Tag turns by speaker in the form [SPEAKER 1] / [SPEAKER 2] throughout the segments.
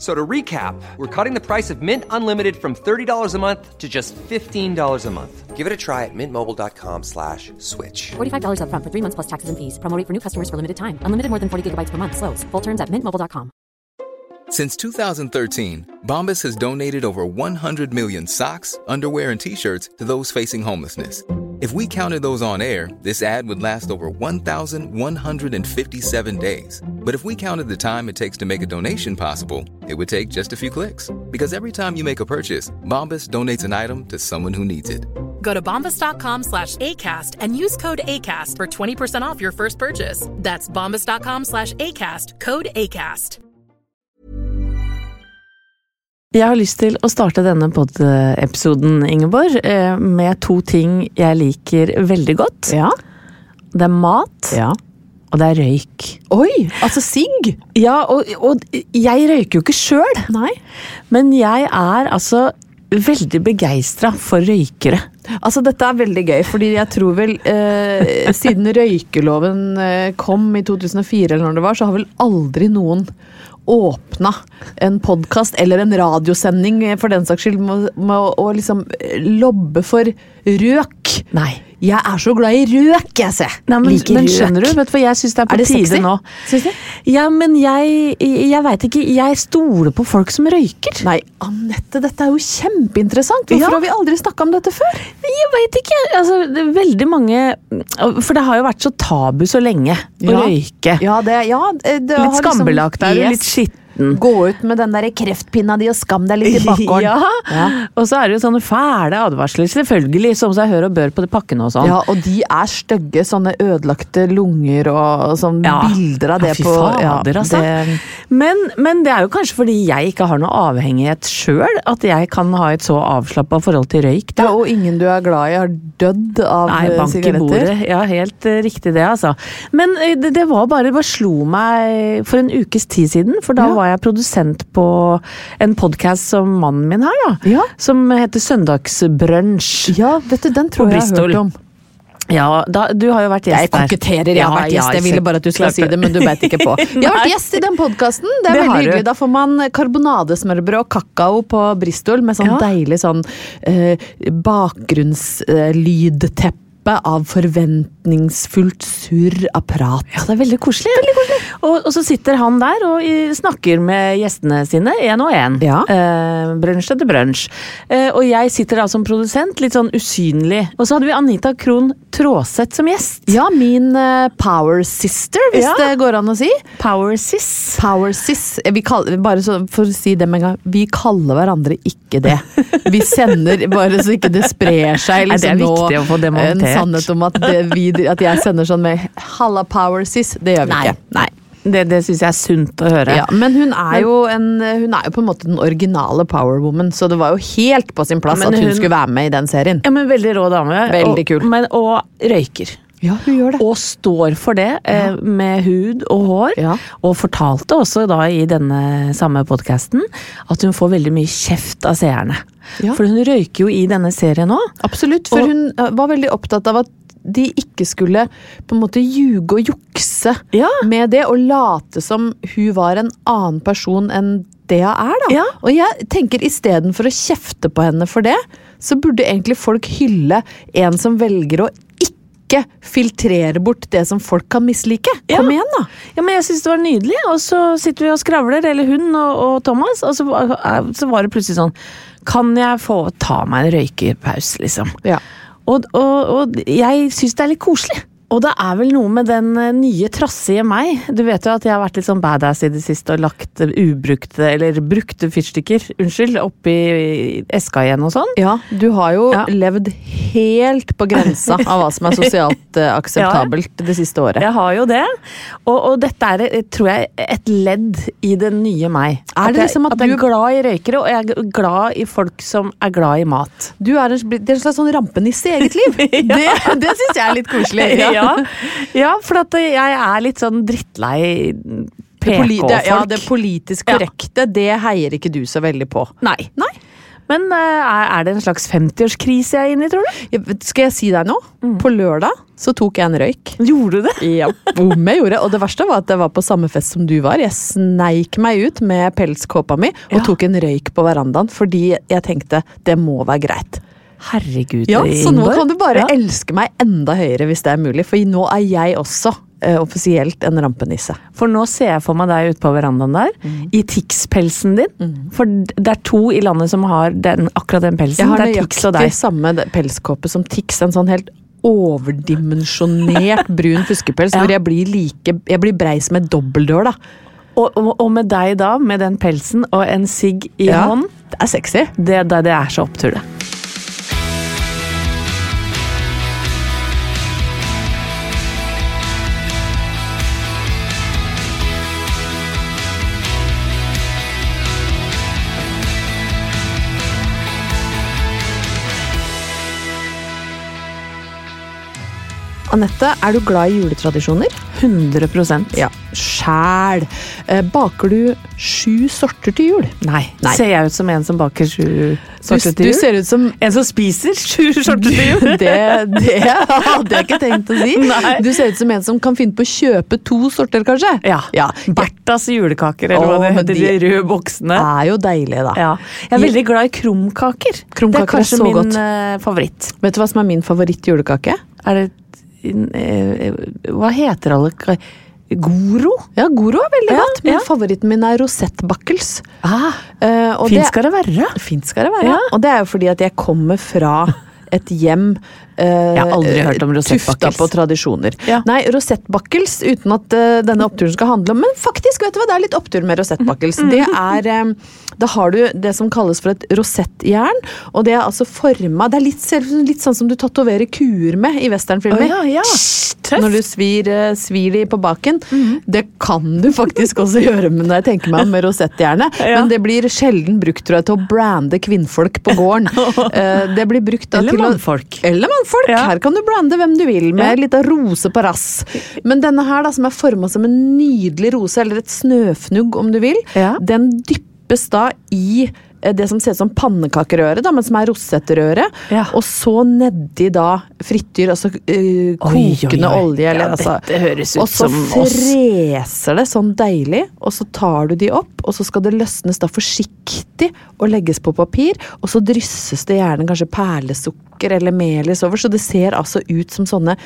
[SPEAKER 1] So to recap, we're cutting the price of Mint Unlimited from $30 a month to just $15 a month. Give it a try at mintmobile.com slash switch.
[SPEAKER 2] $45 upfront for three months plus taxes and fees. Promo rate for new customers for limited time. Unlimited more than 40 gigabytes per month. Slows. Full terms at mintmobile.com.
[SPEAKER 3] Since 2013, Bombas has donated over 100 million socks, underwear, and t-shirts to those facing homelessness. If we counted those on air, this ad would last over 1,157 days. But if we counted the time it takes to make a donation possible, it would take just a few clicks. Because every time you make a purchase, Bombas donates an item to someone who needs it.
[SPEAKER 4] Go to bombas.com slash ACAST and use code ACAST for 20% off your first purchase. That's bombas.com slash ACAST, code ACAST.
[SPEAKER 5] Jeg har lyst til å starte denne pod-episoden, Ingeborg, eh, med to ting jeg liker veldig godt.
[SPEAKER 6] Ja.
[SPEAKER 5] Det er mat,
[SPEAKER 6] ja.
[SPEAKER 5] Og det er røyk.
[SPEAKER 6] Oi, altså sigg!
[SPEAKER 5] Ja, og, og jeg røyker jo ikke sjøl, men jeg er altså veldig begeistra for røykere.
[SPEAKER 6] Altså Dette er veldig gøy, fordi jeg tror vel eh, Siden røykeloven eh, kom i 2004, eller når det var, så har vel aldri noen åpna en podkast eller en radiosending eh, for den saks skyld med, med å, å liksom eh, lobbe for røk.
[SPEAKER 5] Nei.
[SPEAKER 6] Jeg er så glad i røk, jeg, se!
[SPEAKER 5] Nei, men,
[SPEAKER 6] Liker
[SPEAKER 5] men
[SPEAKER 6] røk.
[SPEAKER 5] skjønner du, vet du jeg syns det er på
[SPEAKER 6] Er det
[SPEAKER 5] tide
[SPEAKER 6] sexy?
[SPEAKER 5] nå?
[SPEAKER 6] Syns du?
[SPEAKER 5] Ja, men jeg, jeg veit ikke. Jeg stoler på folk som røyker.
[SPEAKER 6] Nei, Anette, dette er jo kjempeinteressant! Hvorfor
[SPEAKER 5] Ja.
[SPEAKER 6] har vi aldri snakka om dette før?
[SPEAKER 5] Jeg veit ikke. Altså, det er veldig mange For det har jo vært så tabu så lenge å røyke.
[SPEAKER 6] Ja, det, ja, det det
[SPEAKER 5] litt
[SPEAKER 6] liksom-
[SPEAKER 5] skambelagt er du,
[SPEAKER 6] Yes.
[SPEAKER 5] litt skitten.
[SPEAKER 6] Gå ut med den der kreftpinna di og skam deg litt i bakgården.
[SPEAKER 5] ja.
[SPEAKER 6] Ja.
[SPEAKER 5] Og så er det jo sånne fæle advarsler, selvfølgelig, som seg hør og bør på de pakkene og sånn.
[SPEAKER 6] Ja, og de er stygge. Sånne ødelagte lunger og sånn
[SPEAKER 5] Ja.
[SPEAKER 6] bilder av det på
[SPEAKER 5] fader, altså.
[SPEAKER 6] det-
[SPEAKER 5] Men, men det er jo kanskje fordi jeg ikke har noe avhengighet sjøl, at jeg kan ha et så avslappa forhold til røyk.
[SPEAKER 6] ja, og ingen du er glad i, har dødd av
[SPEAKER 5] Nei,
[SPEAKER 6] eh,
[SPEAKER 5] bank
[SPEAKER 6] sigaretter.
[SPEAKER 5] Ja, helt uh, riktig det, altså. Men uh, det, det var bare, bare slo meg for en ukes tid siden, for da
[SPEAKER 6] Ja.
[SPEAKER 5] var jeg produsent på en podkast som mannen min har, da.
[SPEAKER 6] Ja.
[SPEAKER 5] Som heter Søndagsbrunsj.
[SPEAKER 6] Ja, vet du, den tror jeg jeg har hørt om.
[SPEAKER 5] Ja, da, du har jo vært gjest der.
[SPEAKER 6] Jeg koketterer, jeg har vært gjest. Jeg ville bare at du skulle si det, men du beit ikke på. Jeg har vært gjest i den podkasten. Det er
[SPEAKER 5] Det
[SPEAKER 6] veldig hyggelig. Da får man karbonadesmørbrød og kakao på Bristol med sånn
[SPEAKER 5] Ja.
[SPEAKER 6] deilig sånn eh, bakgrunnslydteppe av forventningsfullt surr av prat.
[SPEAKER 5] Ja, det er veldig koselig. Veldig Og, og så sitter han der og snakker med gjestene sine, én og én.
[SPEAKER 6] Ja.
[SPEAKER 5] Eh, brunsj etter brunsj. Eh, og jeg sitter da som produsent, litt sånn usynlig. Og så hadde vi Anita Krohn Traaseth som gjest.
[SPEAKER 6] Ja, min eh, power sister, hvis
[SPEAKER 5] Ja.
[SPEAKER 6] det går an å si.
[SPEAKER 5] Power Sis.
[SPEAKER 6] Power sis. Eh, Vi kaller, bare så, for å si det med en gang, vi kaller hverandre ikke det. Vi sender, bare så ikke det sprer seg
[SPEAKER 5] Nei, det er
[SPEAKER 6] liksom
[SPEAKER 5] viktig å få demontert.
[SPEAKER 6] Sannhet om at, det, vi, at jeg sender sånn med 'halla power sis'. Det gjør vi
[SPEAKER 5] Nei.
[SPEAKER 6] ikke.
[SPEAKER 5] nei. Det, det syns jeg er sunt å høre.
[SPEAKER 6] Ja, men hun er, jo en, hun er jo på en måte den originale power woman, så det var jo helt på sin plass at hun,
[SPEAKER 5] hun-
[SPEAKER 6] skulle være med i den serien.
[SPEAKER 5] Ja, men Veldig rå dame.
[SPEAKER 6] Veldig
[SPEAKER 5] og,
[SPEAKER 6] kul.
[SPEAKER 5] Men, og røyker.
[SPEAKER 6] Ja, hun gjør det.
[SPEAKER 5] Og står for det, eh, med hud og hår.
[SPEAKER 6] Ja.
[SPEAKER 5] Og fortalte også da i denne samme podkasten at hun får veldig mye kjeft av seerne.
[SPEAKER 6] Ja.
[SPEAKER 5] For hun røyker jo i denne serien òg.
[SPEAKER 6] Absolutt, for
[SPEAKER 5] Og-
[SPEAKER 6] hun eh, var veldig opptatt av at de ikke skulle på en måte ljuge og jukse
[SPEAKER 5] Ja.
[SPEAKER 6] med det, og late som hun var en annen person enn det hun er. da.
[SPEAKER 5] Ja.
[SPEAKER 6] Og jeg tenker istedenfor å kjefte på henne for det, så burde egentlig folk hylle en som velger å ikke filtrere bort det som folk kan mislike.
[SPEAKER 5] Ja.
[SPEAKER 6] Kom igjen, da!
[SPEAKER 5] Ja, men jeg syns det var nydelig, og så sitter vi og skravler, eller hun og, og Thomas, og så, var- så var det plutselig sånn Kan jeg få ta meg en røykepause, liksom?
[SPEAKER 6] Ja.
[SPEAKER 5] Og, og, og jeg syns det er litt koselig. Og det er vel noe med den eh, nye trassige meg. Du vet jo at jeg har vært litt sånn badass i det siste og lagt eh, ubrukte, eller brukte fyrstikker, unnskyld, oppi eska igjen og sånn.
[SPEAKER 6] Ja, du har jo
[SPEAKER 5] Ja.
[SPEAKER 6] levd helt på grensa av hva som er sosialt akseptabelt akseptabelt det siste året.
[SPEAKER 5] Jeg har jo det. Og, og dette er, eh, tror jeg, et ledd i det nye meg.
[SPEAKER 6] Er det
[SPEAKER 5] jeg,
[SPEAKER 6] liksom at
[SPEAKER 5] at
[SPEAKER 6] du-
[SPEAKER 5] er glad i røykere, og jeg er glad i folk som er glad i mat.
[SPEAKER 6] Du er en, er en slags sånn rampenisse i eget liv. Det, det syns jeg er litt koselig.
[SPEAKER 5] ja. ja, for at jeg er litt sånn drittlei
[SPEAKER 6] PK-folk. ja, det politisk
[SPEAKER 5] Ja.
[SPEAKER 6] korrekte, det heier ikke du så veldig på.
[SPEAKER 5] Nei. Men eh, er, det en slags 50-årskrise jeg er inne i, tror du?
[SPEAKER 6] Ja, Skal jeg si deg noe? På lørdag så tok jeg en røyk.
[SPEAKER 5] Gjorde du det?
[SPEAKER 6] Ja, om jeg gjorde. Og det verste var at jeg var på samme fest som du var. Jeg sneik meg ut med pelskåpa mi og
[SPEAKER 5] Ja.
[SPEAKER 6] tok en røyk på verandaen fordi jeg tenkte det må være greit.
[SPEAKER 5] Herregud,
[SPEAKER 6] Ja, Så nå kan du bare
[SPEAKER 5] Ja.
[SPEAKER 6] elske meg enda høyere hvis det er mulig, for nå er jeg også uh, offisielt en rampenisse.
[SPEAKER 5] For nå ser jeg for meg deg ute på verandaen der,
[SPEAKER 6] Mm.
[SPEAKER 5] i Tix-pelsen din. For det er to i landet som har den, akkurat den pelsen.
[SPEAKER 6] Jeg har
[SPEAKER 5] det Tix og
[SPEAKER 6] nøyaktig samme pelskåpe som Tix. En sånn helt overdimensjonert brun fuskepels
[SPEAKER 5] Ja.
[SPEAKER 6] hvor jeg blir like Jeg blir brei som en dobbeldør, da.
[SPEAKER 5] Og, og, og med deg da, med den pelsen og en sigg i
[SPEAKER 6] Ja,
[SPEAKER 5] hånd,
[SPEAKER 6] Det er sexy.
[SPEAKER 5] det, det, det er så opptur, det.
[SPEAKER 6] Anette, er du glad i juletradisjoner?
[SPEAKER 5] 100%
[SPEAKER 6] Ja. Sjæl. Eh, baker du sju sorter til jul?
[SPEAKER 5] Nei.
[SPEAKER 6] Nei.
[SPEAKER 5] Ser jeg ut som en som baker sju sorter
[SPEAKER 6] du
[SPEAKER 5] til jul?
[SPEAKER 6] Du ser ut som
[SPEAKER 5] En som spiser sju sorter til jul?
[SPEAKER 6] det, det hadde jeg ikke tenkt å si.
[SPEAKER 5] Nei.
[SPEAKER 6] Du ser ut som en som kan finne på å kjøpe to sorter, kanskje.
[SPEAKER 5] Ja.
[SPEAKER 6] ja.
[SPEAKER 5] Bertas julekaker, eller
[SPEAKER 6] Åh,
[SPEAKER 5] hva det heter.
[SPEAKER 6] de-
[SPEAKER 5] De røde boksene.
[SPEAKER 6] er jo deilig, da.
[SPEAKER 5] Ja. Jeg er veldig glad i krumkaker.
[SPEAKER 6] Krumkaker
[SPEAKER 5] det er kanskje
[SPEAKER 6] er
[SPEAKER 5] min
[SPEAKER 6] godt.
[SPEAKER 5] eh, favoritt.
[SPEAKER 6] Vet du hva som er min favoritt-julekake?
[SPEAKER 5] Er det Hva heter alle Goro?
[SPEAKER 6] Ja, Goro er veldig
[SPEAKER 5] Ja,
[SPEAKER 6] godt, men
[SPEAKER 5] ja.
[SPEAKER 6] favoritten min er rosettbakkels.
[SPEAKER 5] Ah,
[SPEAKER 6] uh,
[SPEAKER 5] Fint skal det være.
[SPEAKER 6] Fint skal det være.
[SPEAKER 5] Ja.
[SPEAKER 6] Og det er jo fordi at jeg kommer fra et hjem eh,
[SPEAKER 5] Jeg har aldri hørt om
[SPEAKER 6] tufta
[SPEAKER 5] rosettbakkels.
[SPEAKER 6] på tradisjoner.
[SPEAKER 5] Ja.
[SPEAKER 6] Nei, rosettbakkels, uten at uh, denne oppturen skal handle om Men faktisk, vet du hva, det er litt opptur med rosettbakkels.
[SPEAKER 5] Mm.
[SPEAKER 6] Det er um, Da har du det som kalles for et rosettjern, og det er altså forma Det er litt, litt sånn som du tatoverer kuer med i westernfilmer.
[SPEAKER 5] Oh, ja, ja. Tøft.
[SPEAKER 6] Når du svir, eh, svir de på baken.
[SPEAKER 5] Mhm.
[SPEAKER 6] Det kan du faktisk også gjøre med når jeg tenker meg om med rosettjernet. Men det blir sjelden brukt tror jeg, til å brande kvinnfolk på gården. Eh, det blir brukt da,
[SPEAKER 5] Eller
[SPEAKER 6] til å-
[SPEAKER 5] mannfolk.
[SPEAKER 6] Eller mannfolk.
[SPEAKER 5] Ja.
[SPEAKER 6] Her kan du blande hvem du vil, med
[SPEAKER 5] Ja.
[SPEAKER 6] en liten rose på rass. Men denne her, da, som er forma som en nydelig rose, eller et snøfnugg om du vil,
[SPEAKER 5] Ja.
[SPEAKER 6] den dyppes da i det som ser ut som pannekakerøre, da, men som er rosetterøre.
[SPEAKER 5] Ja.
[SPEAKER 6] Og så nedi da frityr, altså eh,
[SPEAKER 5] Oi, oi,
[SPEAKER 6] kokende
[SPEAKER 5] oi.
[SPEAKER 6] olje. Eller,
[SPEAKER 5] Ja,
[SPEAKER 6] altså,
[SPEAKER 5] dette høres ut
[SPEAKER 6] og så freser det sånn deilig, og så tar du de opp, og så skal det løsnes da forsiktig og legges på papir, og så drysses det gjerne kanskje perlesukker eller melis over, så det ser altså ut som sånne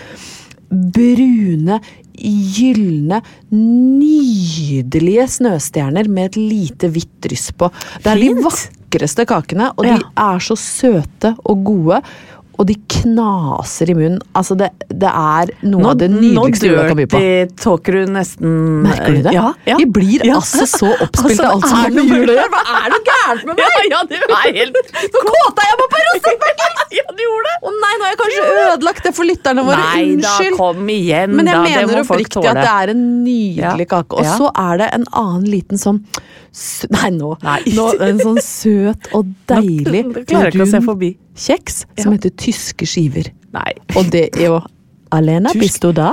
[SPEAKER 6] brune, gylne, nydelige snøstjerner med et lite hvitt dryss på. Det er de vakreste kakene, og
[SPEAKER 5] Ja.
[SPEAKER 6] de er så søte og gode. Og de knaser i munnen. Altså, det, det er noe av det nydeligste jula kan by på.
[SPEAKER 5] Nå tåker du nesten
[SPEAKER 6] Merker du det?
[SPEAKER 5] Ja, ja.
[SPEAKER 6] Vi blir
[SPEAKER 5] Ja.
[SPEAKER 6] altså så oppspilt
[SPEAKER 5] Altså,
[SPEAKER 6] alt som har med jul å gjøre. Hva er det gærent med meg?
[SPEAKER 5] Ja, det var helt
[SPEAKER 6] Nå kåta jeg meg på rosettbakkels!
[SPEAKER 5] Ja, du gjorde det!
[SPEAKER 6] Å nei, nå har jeg kanskje ødelagt det for lytterne våre.
[SPEAKER 5] Nei da, kom igjen,
[SPEAKER 6] Men jeg
[SPEAKER 5] da.
[SPEAKER 6] Mener oppriktig at det er en nydelig kake. Og så er det en annen liten sånn Nei, nå.
[SPEAKER 5] Nei.
[SPEAKER 6] nå en sånn søt og deilig brun kjeks som heter tyske skiver.
[SPEAKER 5] Nei.
[SPEAKER 6] Og det er jo Alena du da?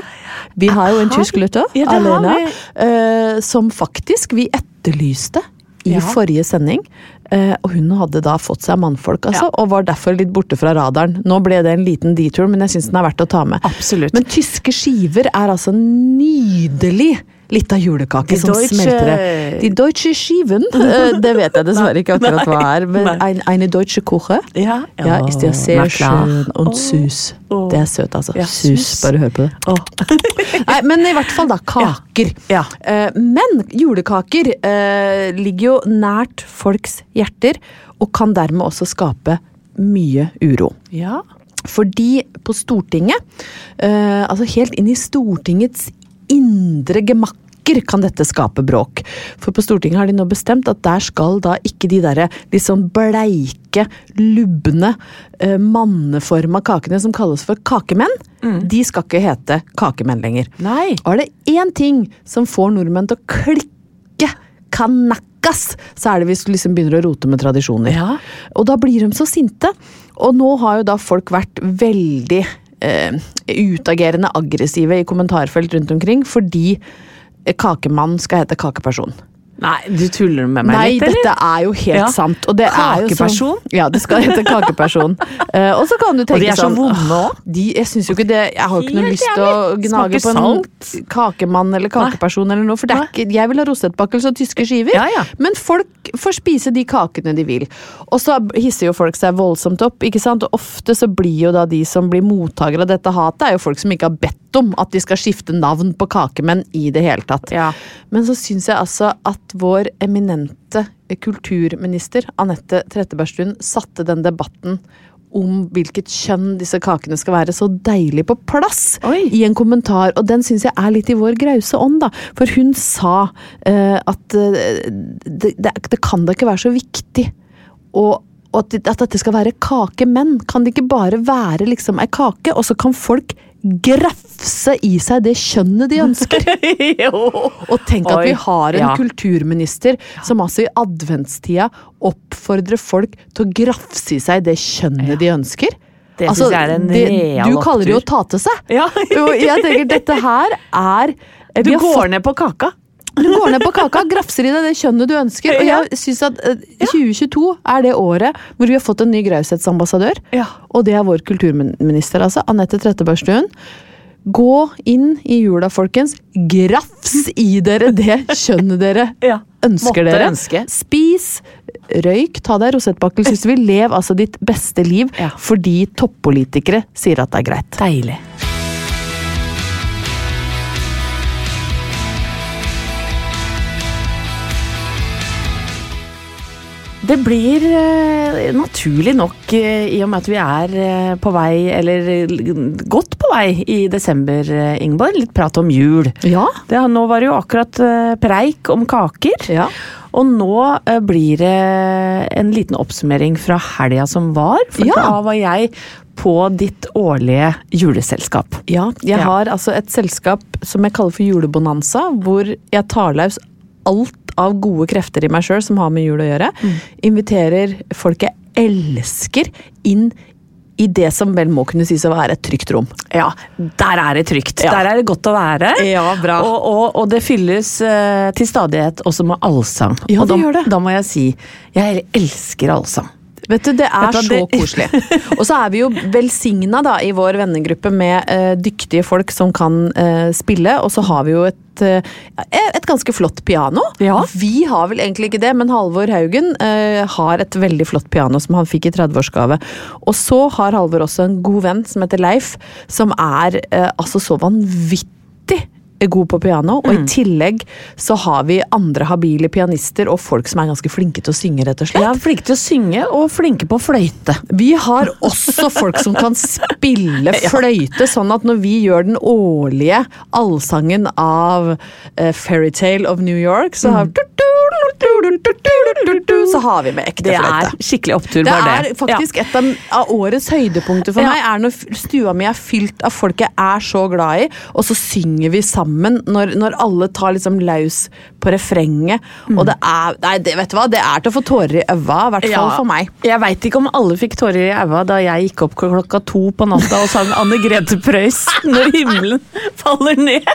[SPEAKER 6] Vi har jo en tysk lytter,
[SPEAKER 5] Ja,
[SPEAKER 6] Alena, eh, som faktisk vi etterlyste i
[SPEAKER 5] Ja.
[SPEAKER 6] forrige sending. Uh, og hun hadde da fått seg mannfolk, altså,
[SPEAKER 5] Ja.
[SPEAKER 6] og var derfor litt borte fra radaren. Nå ble det en liten detour, men jeg syns den er verdt å ta med.
[SPEAKER 5] Absolutt.
[SPEAKER 6] Men tyske skiver er altså nydelig lita julekake som
[SPEAKER 5] Deutsche-
[SPEAKER 6] smelter. De deutsche Skiven, eh, det vet jeg dessverre ikke akkurat hva er. Men ein, eine deutsche Kuche.
[SPEAKER 5] Ja,
[SPEAKER 6] Ja, ist ja sehr schön und süß. Det er søt, altså.
[SPEAKER 5] Ja,
[SPEAKER 6] sus. Bare hør på det.
[SPEAKER 5] Oh.
[SPEAKER 6] Nei, men i hvert fall da, kaker.
[SPEAKER 5] Ja.
[SPEAKER 6] Eh, men julekaker eh, ligger jo nært folks hjerter, og kan dermed også skape mye uro.
[SPEAKER 5] Ja.
[SPEAKER 6] Fordi på Stortinget, eh, altså helt inn i Stortingets indre gemakker kan dette skape bråk. For på Stortinget har de nå bestemt at der skal da ikke de derre litt sånn bleike, lubne, eh, manneforma kakene som kalles for kakemenn, de skal ikke hete kakemenn lenger.
[SPEAKER 5] Nei.
[SPEAKER 6] Og er det én ting som får nordmenn til å klikke kanakkas, så er det hvis du liksom begynner å rote med tradisjoner.
[SPEAKER 5] Ja.
[SPEAKER 6] Og da blir de så sinte. Og nå har jo da folk vært veldig eh, utagerende aggressive i kommentarfelt rundt omkring fordi kakemann skal hete kakeperson.
[SPEAKER 5] Nei, du tuller med meg
[SPEAKER 6] Nei,
[SPEAKER 5] litt, eller?
[SPEAKER 6] Nei, dette er jo helt
[SPEAKER 5] Ja.
[SPEAKER 6] sant. Og det er jo
[SPEAKER 5] Kakeperson?
[SPEAKER 6] sånn, ja, det skal hete kakeperson. uh, og så kan du tenke sånn Og
[SPEAKER 5] de er så
[SPEAKER 6] sånn
[SPEAKER 5] vonde også.
[SPEAKER 6] Jeg syns jo ikke det Jeg har jo ikke noe lyst til å gnage på en
[SPEAKER 5] salt.
[SPEAKER 6] kakemann eller kakeperson eller noe, for det er ikke, jeg vil ha rosettbakkels og tyske skiver.
[SPEAKER 5] Ja, ja.
[SPEAKER 6] Men folk får spise de kakene de vil. Og så hisser jo folk seg voldsomt opp, ikke sant. Og ofte så blir jo da de som blir mottakere av dette hatet, er jo folk som ikke har bedt om at de skal skifte navn på kakemenn i det hele tatt.
[SPEAKER 5] Ja.
[SPEAKER 6] Men så syns jeg altså at vår eminente kulturminister Anette Trettebergstuen satte den debatten om hvilket kjønn disse kakene skal være, så deilig på plass
[SPEAKER 5] Oi.
[SPEAKER 6] i en kommentar. Og den syns jeg er litt i vår grause ånd, da. For hun sa uh, at uh, det, det, det kan da ikke være så viktig å og at, at dette skal være kakemenn. Kan det ikke bare være liksom ei kake, og så kan folk grafse i seg det kjønnet de ønsker? Og tenk at vi har en
[SPEAKER 5] ja.
[SPEAKER 6] kulturminister som altså i adventstida oppfordrer folk til å grafse i seg det kjønnet de ønsker.
[SPEAKER 5] Det synes jeg er en
[SPEAKER 6] det-
[SPEAKER 5] real
[SPEAKER 6] Du kaller det jo å ta til seg.
[SPEAKER 5] Ja.
[SPEAKER 6] Og jeg tenker dette her er
[SPEAKER 5] Du
[SPEAKER 6] vi har
[SPEAKER 5] går ned på kaka.
[SPEAKER 6] Du går ned på kaka, grafser i deg det kjønnet du ønsker. Og jeg syns at eh, 2022 er det året hvor vi har fått en ny graushetsambassadør.
[SPEAKER 5] Ja.
[SPEAKER 6] Og det er vår kulturminister, altså. Anette Trettebergstuen. Gå inn i jula, folkens. Grafs i dere det kjønnet dere
[SPEAKER 5] Ja.
[SPEAKER 6] ønsker
[SPEAKER 5] Måtte
[SPEAKER 6] dere.
[SPEAKER 5] ønske.
[SPEAKER 6] Spis, røyk, ta deg rosettbakkel hvis du vil. Lev altså ditt beste liv
[SPEAKER 5] Ja.
[SPEAKER 6] fordi toppolitikere sier at det er greit.
[SPEAKER 5] Deilig. Det blir eh, naturlig nok, eh, i og med at vi er eh, på vei, eller godt på vei i desember, eh, Ingeborg, litt prat om jul.
[SPEAKER 6] Ja.
[SPEAKER 5] Det, nå var det jo akkurat eh, preik om kaker.
[SPEAKER 6] Ja.
[SPEAKER 5] Og nå eh, blir det en liten oppsummering fra helga som var. For
[SPEAKER 6] Ja.
[SPEAKER 5] da var jeg på ditt årlige juleselskap.
[SPEAKER 6] Ja, jeg har altså et selskap som jeg kaller for julebonanza, hvor jeg tar løs alt av gode krefter i meg sjøl som har med jul å gjøre. Inviterer folk jeg elsker inn i det som vel må kunne sies å være et trygt rom.
[SPEAKER 5] Ja, der er det trygt.
[SPEAKER 6] Ja.
[SPEAKER 5] Der er det godt å være.
[SPEAKER 6] Ja, bra.
[SPEAKER 5] Og, og, og det fylles uh, til stadighet også med allsang.
[SPEAKER 6] Ja,
[SPEAKER 5] og
[SPEAKER 6] det
[SPEAKER 5] da,
[SPEAKER 6] gjør det.
[SPEAKER 5] Da må jeg si jeg elsker allsang.
[SPEAKER 6] Vet du, Det er
[SPEAKER 5] du
[SPEAKER 6] så
[SPEAKER 5] det-
[SPEAKER 6] koselig. Og så er vi jo velsigna da, i vår vennegruppe med uh, dyktige folk som kan uh, spille, og så har vi jo et, eh, et ganske flott piano.
[SPEAKER 5] Ja.
[SPEAKER 6] Vi har vel egentlig ikke det, men Halvor Haugen eh, har et veldig flott piano som han fikk i 30-årsgave. Og så har Halvor også en god venn som heter Leif, som er eh, altså så vanvittig god på piano, og
[SPEAKER 5] Mm.
[SPEAKER 6] i tillegg så har vi andre habile pianister og folk som er ganske flinke til å synge, rett og slett.
[SPEAKER 5] Ja, flinke til å synge og flinke på fløyte.
[SPEAKER 6] Vi har også folk som kan spille fløyte, sånn at når vi gjør den årlige allsangen av uh, Fairytale of New York, så har, så har vi med ekte fløyte.
[SPEAKER 5] Det er skikkelig opptur,
[SPEAKER 6] Det er faktisk et av, av årets høydepunkter for meg, er når stua mi er fylt av folk jeg er så glad i, og så synger vi sammen når, når alle tar liksom løs på refrenget.
[SPEAKER 5] Mm.
[SPEAKER 6] Og det er Nei, det, vet du hva, det er til å få tårer i øva, i hvert fall for meg.
[SPEAKER 5] Jeg veit ikke om alle fikk tårer i øva da jeg gikk opp klokka to på natta og sang Anne Grete Preus 'Når himmelen faller ned'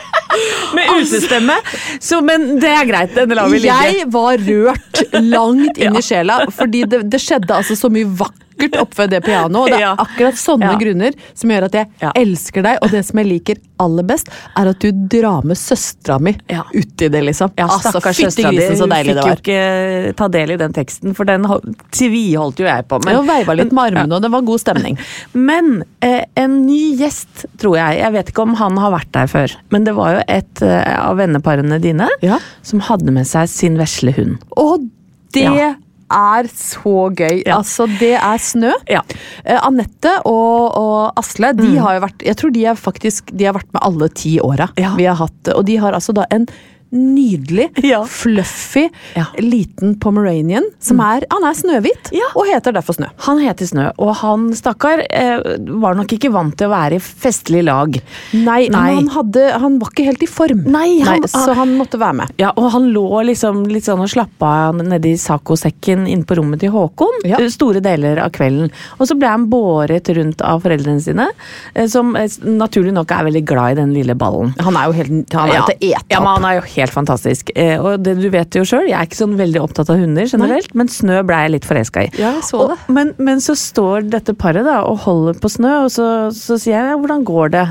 [SPEAKER 5] med utestemme. Så, men det er greit, den lar vi ligge.
[SPEAKER 6] Jeg var rørt langt inn i sjela, fordi det, det skjedde altså så mye vakkert oppe ved det pianoet. Og det er akkurat sånne grunner som gjør at jeg elsker deg. Og det som jeg liker aller best, er at du drar med søstera mi
[SPEAKER 5] Ja.
[SPEAKER 6] uti det, liksom.
[SPEAKER 5] Ja,
[SPEAKER 6] altså,
[SPEAKER 5] stakkars søstera di. Hun fikk jo ikke ta del i den teksten, for den hol- tviholdt jo jeg på.
[SPEAKER 6] Jeg veiva litt med armene, og det var god stemning.
[SPEAKER 5] Men eh, en ny gjest, tror jeg. Jeg vet ikke om han har vært der før. Men det var jo et eh, av venneparene dine
[SPEAKER 6] Ja.
[SPEAKER 5] som hadde med seg sin vesle hund.
[SPEAKER 6] Og det
[SPEAKER 5] Ja.
[SPEAKER 6] Er så gøy.
[SPEAKER 5] Ja.
[SPEAKER 6] Altså, det er snø.
[SPEAKER 5] Ja.
[SPEAKER 6] Eh, Anette og, og Asle de har jo vært Jeg tror de er faktisk De har vært med alle ti åra
[SPEAKER 5] Ja.
[SPEAKER 6] vi har hatt. Og de har altså da en nydelig,
[SPEAKER 5] Ja.
[SPEAKER 6] fluffy,
[SPEAKER 5] Ja.
[SPEAKER 6] liten pomeranian som er Han er snøhvit
[SPEAKER 5] Ja.
[SPEAKER 6] og heter derfor Snø.
[SPEAKER 5] Han heter Snø, og han stakkar eh, var nok ikke vant til å være i festlig lag.
[SPEAKER 6] Nei,
[SPEAKER 5] Nei.
[SPEAKER 6] men han, hadde, han var ikke helt i form.
[SPEAKER 5] Nei, han-
[SPEAKER 6] så han måtte være med.
[SPEAKER 5] Ja, og han lå liksom litt sånn og slappa av nedi sacosekken inne på rommet til Håkon eh, store deler av kvelden. Og så ble han båret rundt av foreldrene sine, eh, som naturlig nok er veldig glad i den lille ballen.
[SPEAKER 6] Han er jo helt Han er
[SPEAKER 5] Ja.
[SPEAKER 6] til ete
[SPEAKER 5] Ja, men han er jo helt fantastisk. Eh, og det du vet jo sjøl, jeg er ikke sånn veldig opptatt av hunder generelt, men Snø ble jeg litt forelska i.
[SPEAKER 6] Ja, jeg så
[SPEAKER 5] Og- Men, men så står dette paret da og holder på Snø, og så, så sier jeg ja, hvordan går det?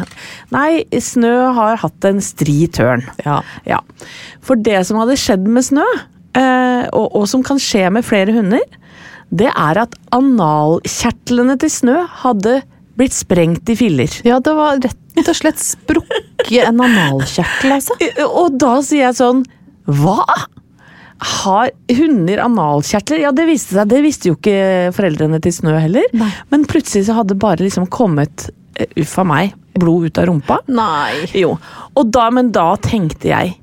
[SPEAKER 5] Nei, Snø har hatt en stri tørn.
[SPEAKER 6] Ja.
[SPEAKER 5] Ja. For det som hadde skjedd med Snø, eh, og, og som kan skje med flere hunder, det er at analkjertlene til Snø hadde blitt sprengt i filler.
[SPEAKER 6] Ja, det var rett og slett sprukket en analkjertel, altså.
[SPEAKER 5] Og da sier jeg sånn Hva? Har hunder analkjertler? Ja, det viste seg. Det visste jo ikke foreldrene til Snø heller.
[SPEAKER 6] Nei.
[SPEAKER 5] Men plutselig så hadde bare liksom kommet eh, Uff a meg. Blod ut av rumpa.
[SPEAKER 6] Nei.
[SPEAKER 5] Jo. Og da, men da tenkte jeg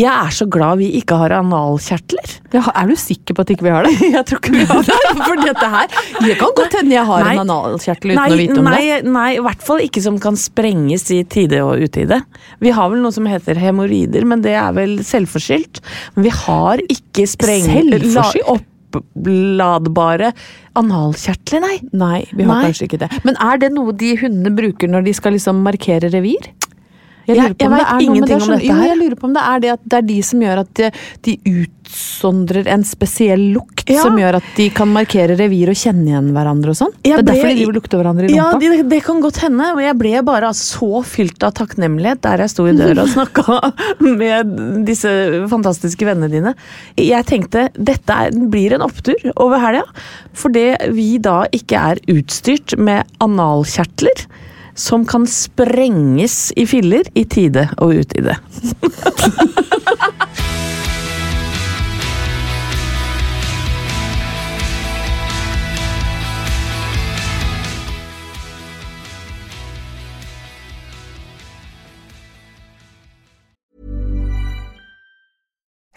[SPEAKER 5] Jeg er så glad vi ikke har analkjertler.
[SPEAKER 6] Ja, er du sikker på at ikke vi har det?
[SPEAKER 5] Jeg tror ikke vi har det.
[SPEAKER 6] For dette her Det kan godt hende jeg har
[SPEAKER 5] Nei.
[SPEAKER 6] en analkjertel uten
[SPEAKER 5] Nei,
[SPEAKER 6] å vite om
[SPEAKER 5] nei,
[SPEAKER 6] det.
[SPEAKER 5] nei, i hvert fall ikke som kan sprenges i tide og utide. Vi har vel noe som heter hemoroider, men det er vel selvforskyldt. Men vi har ikke spreng...
[SPEAKER 6] Selvforskyldt?
[SPEAKER 5] la- Oppladbare analkjertler, nei.
[SPEAKER 6] Nei, vi har
[SPEAKER 5] Nei.
[SPEAKER 6] kanskje ikke det. Men er det noe de hundene bruker når de skal liksom markere revir?
[SPEAKER 5] Jeg-
[SPEAKER 6] lurer på
[SPEAKER 5] jeg
[SPEAKER 6] om det er noe med det,
[SPEAKER 5] sånn,
[SPEAKER 6] om
[SPEAKER 5] dette her. jo.
[SPEAKER 6] Jeg lurer på om det er det at det er de som gjør at de, de utsondrer en spesiell lukt,
[SPEAKER 5] Ja.
[SPEAKER 6] som gjør at de kan markere revir og kjenne igjen hverandre og sånn? Det er
[SPEAKER 5] ble-
[SPEAKER 6] derfor de driver lukter hverandre i
[SPEAKER 5] Ja, det, det kan godt hende. Men jeg ble bare altså så fylt av takknemlighet der jeg sto i døra og snakka med disse fantastiske vennene dine. Jeg tenkte dette er, blir en opptur over helga, fordi vi da ikke er utstyrt med analkjertler. Som kan sprenges i filler i tide og utide.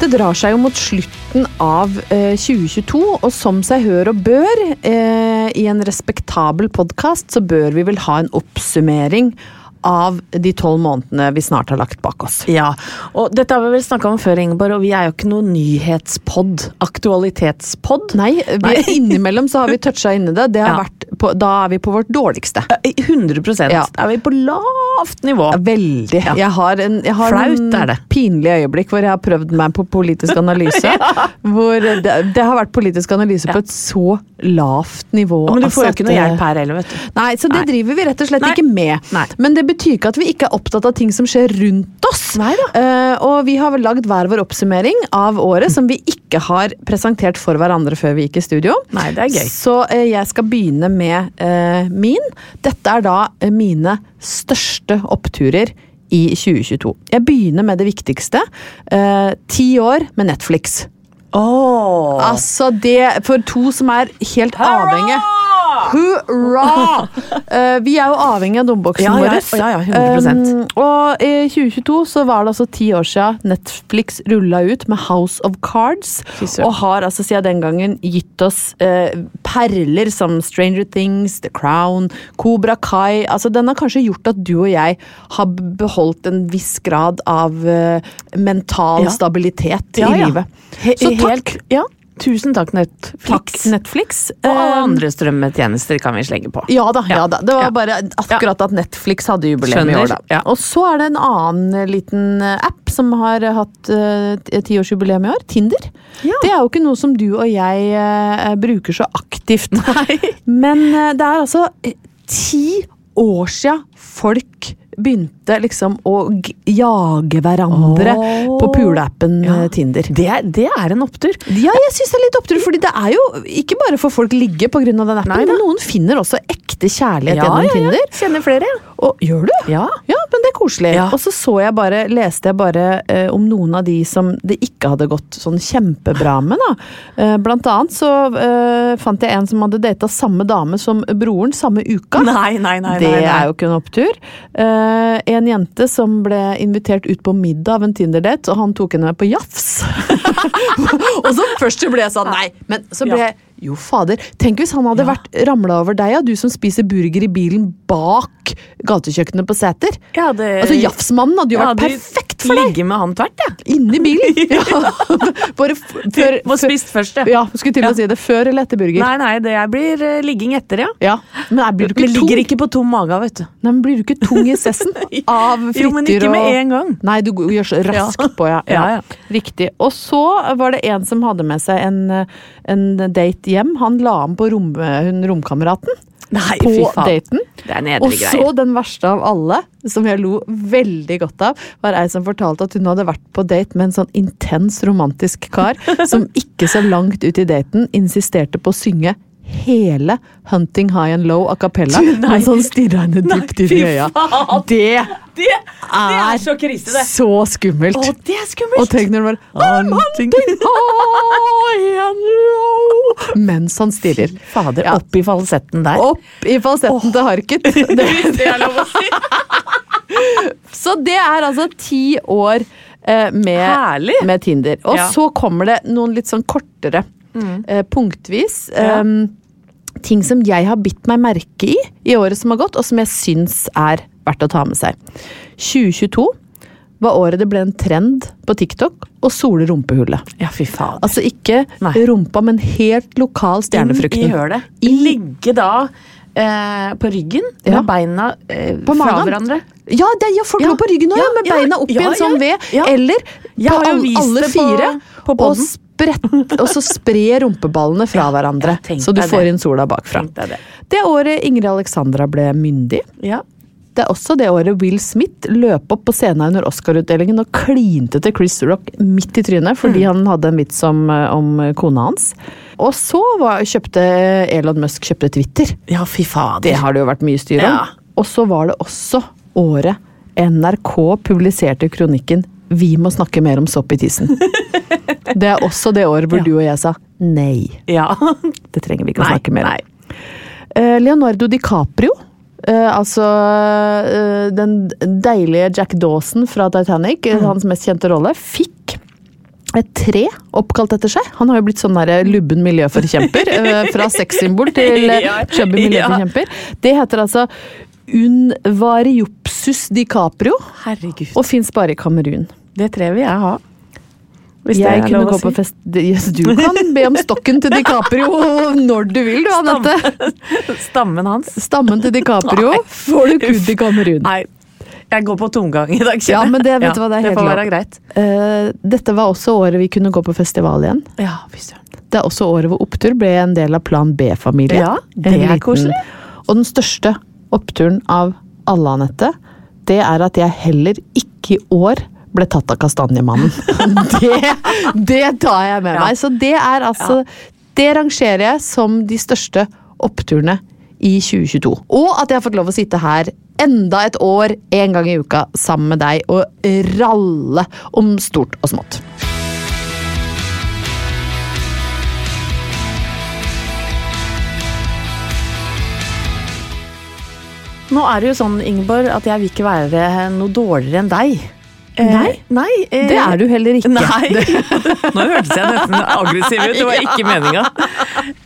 [SPEAKER 6] Det drar seg jo mot slutten av eh, 2022, og som seg hør og bør, eh, i en respektabel podkast, så bør vi vel ha en oppsummering av de tolv månedene vi snart har lagt bak oss.
[SPEAKER 5] Ja, og dette har vi vel snakka om før, Ingeborg, og vi er jo ikke noe nyhetspod. Aktualitetspod.
[SPEAKER 6] Nei, vi, innimellom så har vi toucha inni det. Det har
[SPEAKER 5] Ja.
[SPEAKER 6] vært på, da er vi på vårt dårligste.
[SPEAKER 5] 100
[SPEAKER 6] Ja.
[SPEAKER 5] Da er vi på lavt nivå.
[SPEAKER 6] Veldig.
[SPEAKER 5] Ja.
[SPEAKER 6] Jeg har en, jeg har
[SPEAKER 5] Flaut
[SPEAKER 6] en
[SPEAKER 5] er det.
[SPEAKER 6] pinlig øyeblikk hvor jeg har prøvd meg på politisk analyse. Hvor det, det har vært politisk analyse på et så lavt nivå.
[SPEAKER 5] Men du får jo ikke noe hjelp her heller, vet du.
[SPEAKER 6] Nei, så det
[SPEAKER 5] Nei.
[SPEAKER 6] driver vi rett og slett
[SPEAKER 5] Nei.
[SPEAKER 6] ikke med.
[SPEAKER 5] Nei.
[SPEAKER 6] Men det betyr ikke at vi ikke er opptatt av ting som skjer rundt oss. Eh, og vi har vel lagd hver vår oppsummering av året som vi ikke har presentert for hverandre før vi gikk i studio.
[SPEAKER 5] Nei, det er gøy.
[SPEAKER 6] Så uh, jeg skal begynne med uh, min. Dette er da mine største oppturer i 2022. Jeg begynner med det viktigste. Ti år med Netflix.
[SPEAKER 5] Oh.
[SPEAKER 6] Altså det For to som er helt avhengige Hurra! Uh, vi er jo avhengig av domboksen
[SPEAKER 5] Ja, ja,
[SPEAKER 6] vår.
[SPEAKER 5] ja, ja, 100%.
[SPEAKER 6] Um, og i 2022 så var det altså ti år siden Netflix rulla ut med House of Cards.
[SPEAKER 5] Fy.
[SPEAKER 6] Og har altså siden den gangen gitt oss uh, perler som Stranger Things, The Crown, Cobra Kai. Altså Den har kanskje gjort at du og jeg har beholdt en viss grad av uh, mental stabilitet i livet.
[SPEAKER 5] He
[SPEAKER 6] Så takk!
[SPEAKER 5] Helt, ja. Tusen takk, Netflix.
[SPEAKER 6] Takk, Netflix.
[SPEAKER 5] Og alle
[SPEAKER 6] Um,
[SPEAKER 5] andre strømmetjenester kan vi slenge på.
[SPEAKER 6] Ja da, ja.
[SPEAKER 5] Ja.
[SPEAKER 6] da. Det var
[SPEAKER 5] Ja.
[SPEAKER 6] bare akkurat at Netflix hadde jubileum i år, da.
[SPEAKER 5] Ja.
[SPEAKER 6] Og så er det en annen eh, liten eh, app som har hatt uh, tiårsjubileum i år. Tinder.
[SPEAKER 5] Ja.
[SPEAKER 6] Det er jo ikke noe som du og jeg uh, bruker så aktivt. Men uh, det er altså eh, ti år sia folk begynte liksom å jage hverandre
[SPEAKER 5] oh.
[SPEAKER 6] på puleappen
[SPEAKER 5] Ja.
[SPEAKER 6] eh, Tinder.
[SPEAKER 5] Det er, det er en opptur.
[SPEAKER 6] Ja, jeg syns det er litt opptur, fordi det er jo ikke bare for folk ligge pga. den appen,
[SPEAKER 5] Nei
[SPEAKER 6] men noen finner også ekte kjærlighet gjennom Tinder.
[SPEAKER 5] Ja, Kjenner flere, ja.
[SPEAKER 6] Og gjør du?
[SPEAKER 5] Ja.
[SPEAKER 6] Ja, men det er koselig.
[SPEAKER 5] Ja.
[SPEAKER 6] Og så så jeg bare, leste jeg bare eh, om noen av de som det ikke hadde gått sånn kjempebra med, da. Eh, blant annet så eh, fant jeg en som hadde data samme dame som broren samme uka.
[SPEAKER 5] Nei, nei, nei.
[SPEAKER 6] Det
[SPEAKER 5] nei, nei.
[SPEAKER 6] er jo ikke en opptur. Eh, en jente som ble invitert ut på middag av en Tinder-date, og han tok henne med på jafs. og så først så ble jeg sånn, nei, men så ble jeg jo, fader. Tenk hvis han hadde vært ramla over deg, og du som spiser burger i bilen bak gatekjøkkenet på Sæter.
[SPEAKER 5] Hadde,
[SPEAKER 6] Altså, Jafsmannen hadde jo vært
[SPEAKER 5] hadde
[SPEAKER 6] perfekt for deg!
[SPEAKER 5] Ligge med han tvert, ja.
[SPEAKER 6] Inni bilen! Ja. Bare før,
[SPEAKER 5] Må spist først, ja.
[SPEAKER 6] Ja, skulle til å
[SPEAKER 5] Ja.
[SPEAKER 6] si det. Før eller etter burger.
[SPEAKER 5] Nei, nei, det blir uh, ligging etter, ja.
[SPEAKER 6] Ja. Men blir du
[SPEAKER 5] Men
[SPEAKER 6] ikke tung?
[SPEAKER 5] ligger ikke på tom mage, vet du.
[SPEAKER 6] Nei, men blir du ikke tung i sessen av frityr
[SPEAKER 5] Jo, men ikke med
[SPEAKER 6] og
[SPEAKER 5] en gang.
[SPEAKER 6] Nei, du gjør så raskt
[SPEAKER 5] Ja.
[SPEAKER 6] på, ja.
[SPEAKER 5] Ja, ja.
[SPEAKER 6] Riktig. Og så var det en som hadde med seg en, en date hjem. Han la an på rom, hun romkameraten
[SPEAKER 5] Nei,
[SPEAKER 6] på daten.
[SPEAKER 5] Det er
[SPEAKER 6] Og
[SPEAKER 5] greier.
[SPEAKER 6] så den verste av alle, som jeg lo veldig godt av, var ei som fortalte at hun hadde vært på date med en sånn intens romantisk kar, som ikke så langt ut i daten insisterte på å synge hele Hunting High and Low a cappella, mens han stirra henne dypt inn i øya. Det
[SPEAKER 5] Det, er så krise, det.
[SPEAKER 6] så skummelt.
[SPEAKER 5] Å, det er skummelt.
[SPEAKER 6] Og tenk når du bare I'm hunting high and low Mens han stirrer.
[SPEAKER 5] Fader,
[SPEAKER 6] Ja.
[SPEAKER 5] opp i falsetten der.
[SPEAKER 6] Opp i falsetten til Harket. Det,
[SPEAKER 5] det er lov å si.
[SPEAKER 6] så det er altså ti år eh, med, med Tinder. Og
[SPEAKER 5] Ja.
[SPEAKER 6] så kommer det noen litt sånn kortere, eh, punktvis.
[SPEAKER 5] Ja.
[SPEAKER 6] eh, ting som jeg har bitt meg merke i i året som har gått, og som jeg syns er verdt å ta med seg. 2022 var året det ble en trend på TikTok å sole rumpehullet.
[SPEAKER 5] Ja, fy faen.
[SPEAKER 6] Altså ikke
[SPEAKER 5] Nei.
[SPEAKER 6] rumpa, men helt lokal stjernefrukten.
[SPEAKER 5] I hølet. Ligge da eh, på ryggen
[SPEAKER 6] Ja.
[SPEAKER 5] med beina eh,
[SPEAKER 6] På
[SPEAKER 5] fra
[SPEAKER 6] magen.
[SPEAKER 5] hverandre.
[SPEAKER 6] Ja, det ja folk
[SPEAKER 5] Ja.
[SPEAKER 6] lå på ryggen
[SPEAKER 5] òg,
[SPEAKER 6] med beina opp i en sånn ved. Eller på alle
[SPEAKER 5] fire. på- på
[SPEAKER 6] og. Sprett, og så spre rumpeballene fra hverandre,
[SPEAKER 5] ja,
[SPEAKER 6] så du får
[SPEAKER 5] det.
[SPEAKER 6] inn sola bakfra.
[SPEAKER 5] Det.
[SPEAKER 6] Det året Ingrid Alexandra ble myndig.
[SPEAKER 5] Ja.
[SPEAKER 6] Det er også det året Will Smith løp opp på scenen under Oscar-utdelingen og klinte til Chris Rock midt i trynet fordi han hadde en vits om, om kona hans. Og så var, kjøpte Elon Musk kjøpte Twitter.
[SPEAKER 5] ja, fy faen.
[SPEAKER 6] Det har det jo vært mye styr om.
[SPEAKER 5] Ja.
[SPEAKER 6] Og så var det også året NRK publiserte kronikken 'Vi må snakke mer om sopp i tissen'. Det er også det året hvor
[SPEAKER 5] Ja.
[SPEAKER 6] du og jeg sa nei.
[SPEAKER 5] Ja.
[SPEAKER 6] Det trenger vi ikke å snakke mer om.
[SPEAKER 5] nei.
[SPEAKER 6] Eh, Leonardo DiCaprio, eh, altså eh, den deilige Jack Dawson fra Titanic,
[SPEAKER 5] Mm.
[SPEAKER 6] hans mest kjente rolle, fikk et tre oppkalt etter seg. Han har jo blitt sånn der lubben miljøforkjemper. fra sexsymbol til chubby miljøforkjemper. Det heter altså Unvariopsus DiCaprio,
[SPEAKER 5] Herregud.
[SPEAKER 6] og fins bare i Kamerun.
[SPEAKER 5] Det treet vil jeg ha. Hvis det
[SPEAKER 6] Jeg kunne gå
[SPEAKER 5] å
[SPEAKER 6] på
[SPEAKER 5] si.
[SPEAKER 6] fest yes, Du kan be om stokken til DiCaprio når du vil, du, Anette.
[SPEAKER 5] Stammen hans.
[SPEAKER 6] Stammen til DiCaprio får du kun i Kamerun.
[SPEAKER 5] Nei, jeg går på tomgang i dag, kjenner jeg.
[SPEAKER 6] Ja, men det, vet du hva, det er helt
[SPEAKER 5] får være greit.
[SPEAKER 6] Uh, dette var også året vi kunne gå på festival igjen.
[SPEAKER 5] Ja, visst.
[SPEAKER 6] Det er også året hvor opptur ble en del av Plan B-familien.
[SPEAKER 5] Ja, det er
[SPEAKER 6] liten-
[SPEAKER 5] koselig.
[SPEAKER 6] Og den største oppturen av alle, Anette, det er at jeg heller ikke i år ble tatt av Kastanjemannen. det, det tar jeg med
[SPEAKER 5] Ja.
[SPEAKER 6] meg. Så det er altså Det rangerer jeg som de største oppturene i 2022. Og at jeg har fått lov å sitte her enda et år, en gang i uka, sammen med deg og ralle om stort og smått.
[SPEAKER 5] Nå er det jo sånn, Ingeborg, at jeg vil ikke være noe dårligere enn deg. Eh,
[SPEAKER 6] Nei.
[SPEAKER 5] nei eh,
[SPEAKER 6] Det er du heller ikke.
[SPEAKER 5] Nei. Nå hørtes jeg nesten aggressiv ut. Det var ikke meninga.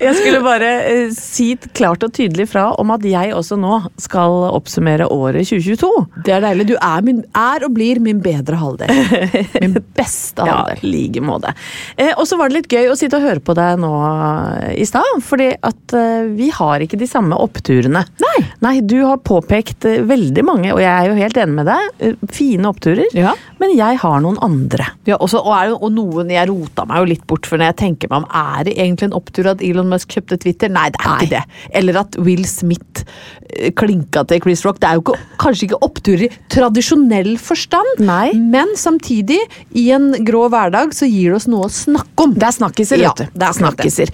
[SPEAKER 5] Jeg skulle bare eh, si klart og tydelig fra om at jeg også nå skal oppsummere året 2022.
[SPEAKER 6] Det er deilig. Du er, min, er og blir min bedre halvdel. Min beste halvdel.
[SPEAKER 5] Ja, like måte. Eh, og så var det litt gøy å sitte og høre på deg nå eh, i stad, fordi at eh, vi har ikke de samme oppturene.
[SPEAKER 6] Nei.
[SPEAKER 5] Nei, du har påpekt veldig mange, og jeg er jo helt enig med deg, fine oppturer.
[SPEAKER 6] Ja.
[SPEAKER 5] Men jeg har noen andre.
[SPEAKER 6] Ja, også, og, er, og noen jeg rota meg jo litt bort for når jeg tenker meg om Er det egentlig en opptur at Elon Musk kjøpte Twitter? Nei, det er
[SPEAKER 5] Nei.
[SPEAKER 6] ikke det. Eller at Will Smith eh, klinka til Chris Rock. Det er jo ikke, kanskje ikke oppturer i tradisjonell forstand,
[SPEAKER 5] Nei.
[SPEAKER 6] men samtidig, i en grå hverdag, så gir det oss noe å snakke om.
[SPEAKER 5] Det er snakkiser, vet du.
[SPEAKER 6] det er
[SPEAKER 5] snakkiser.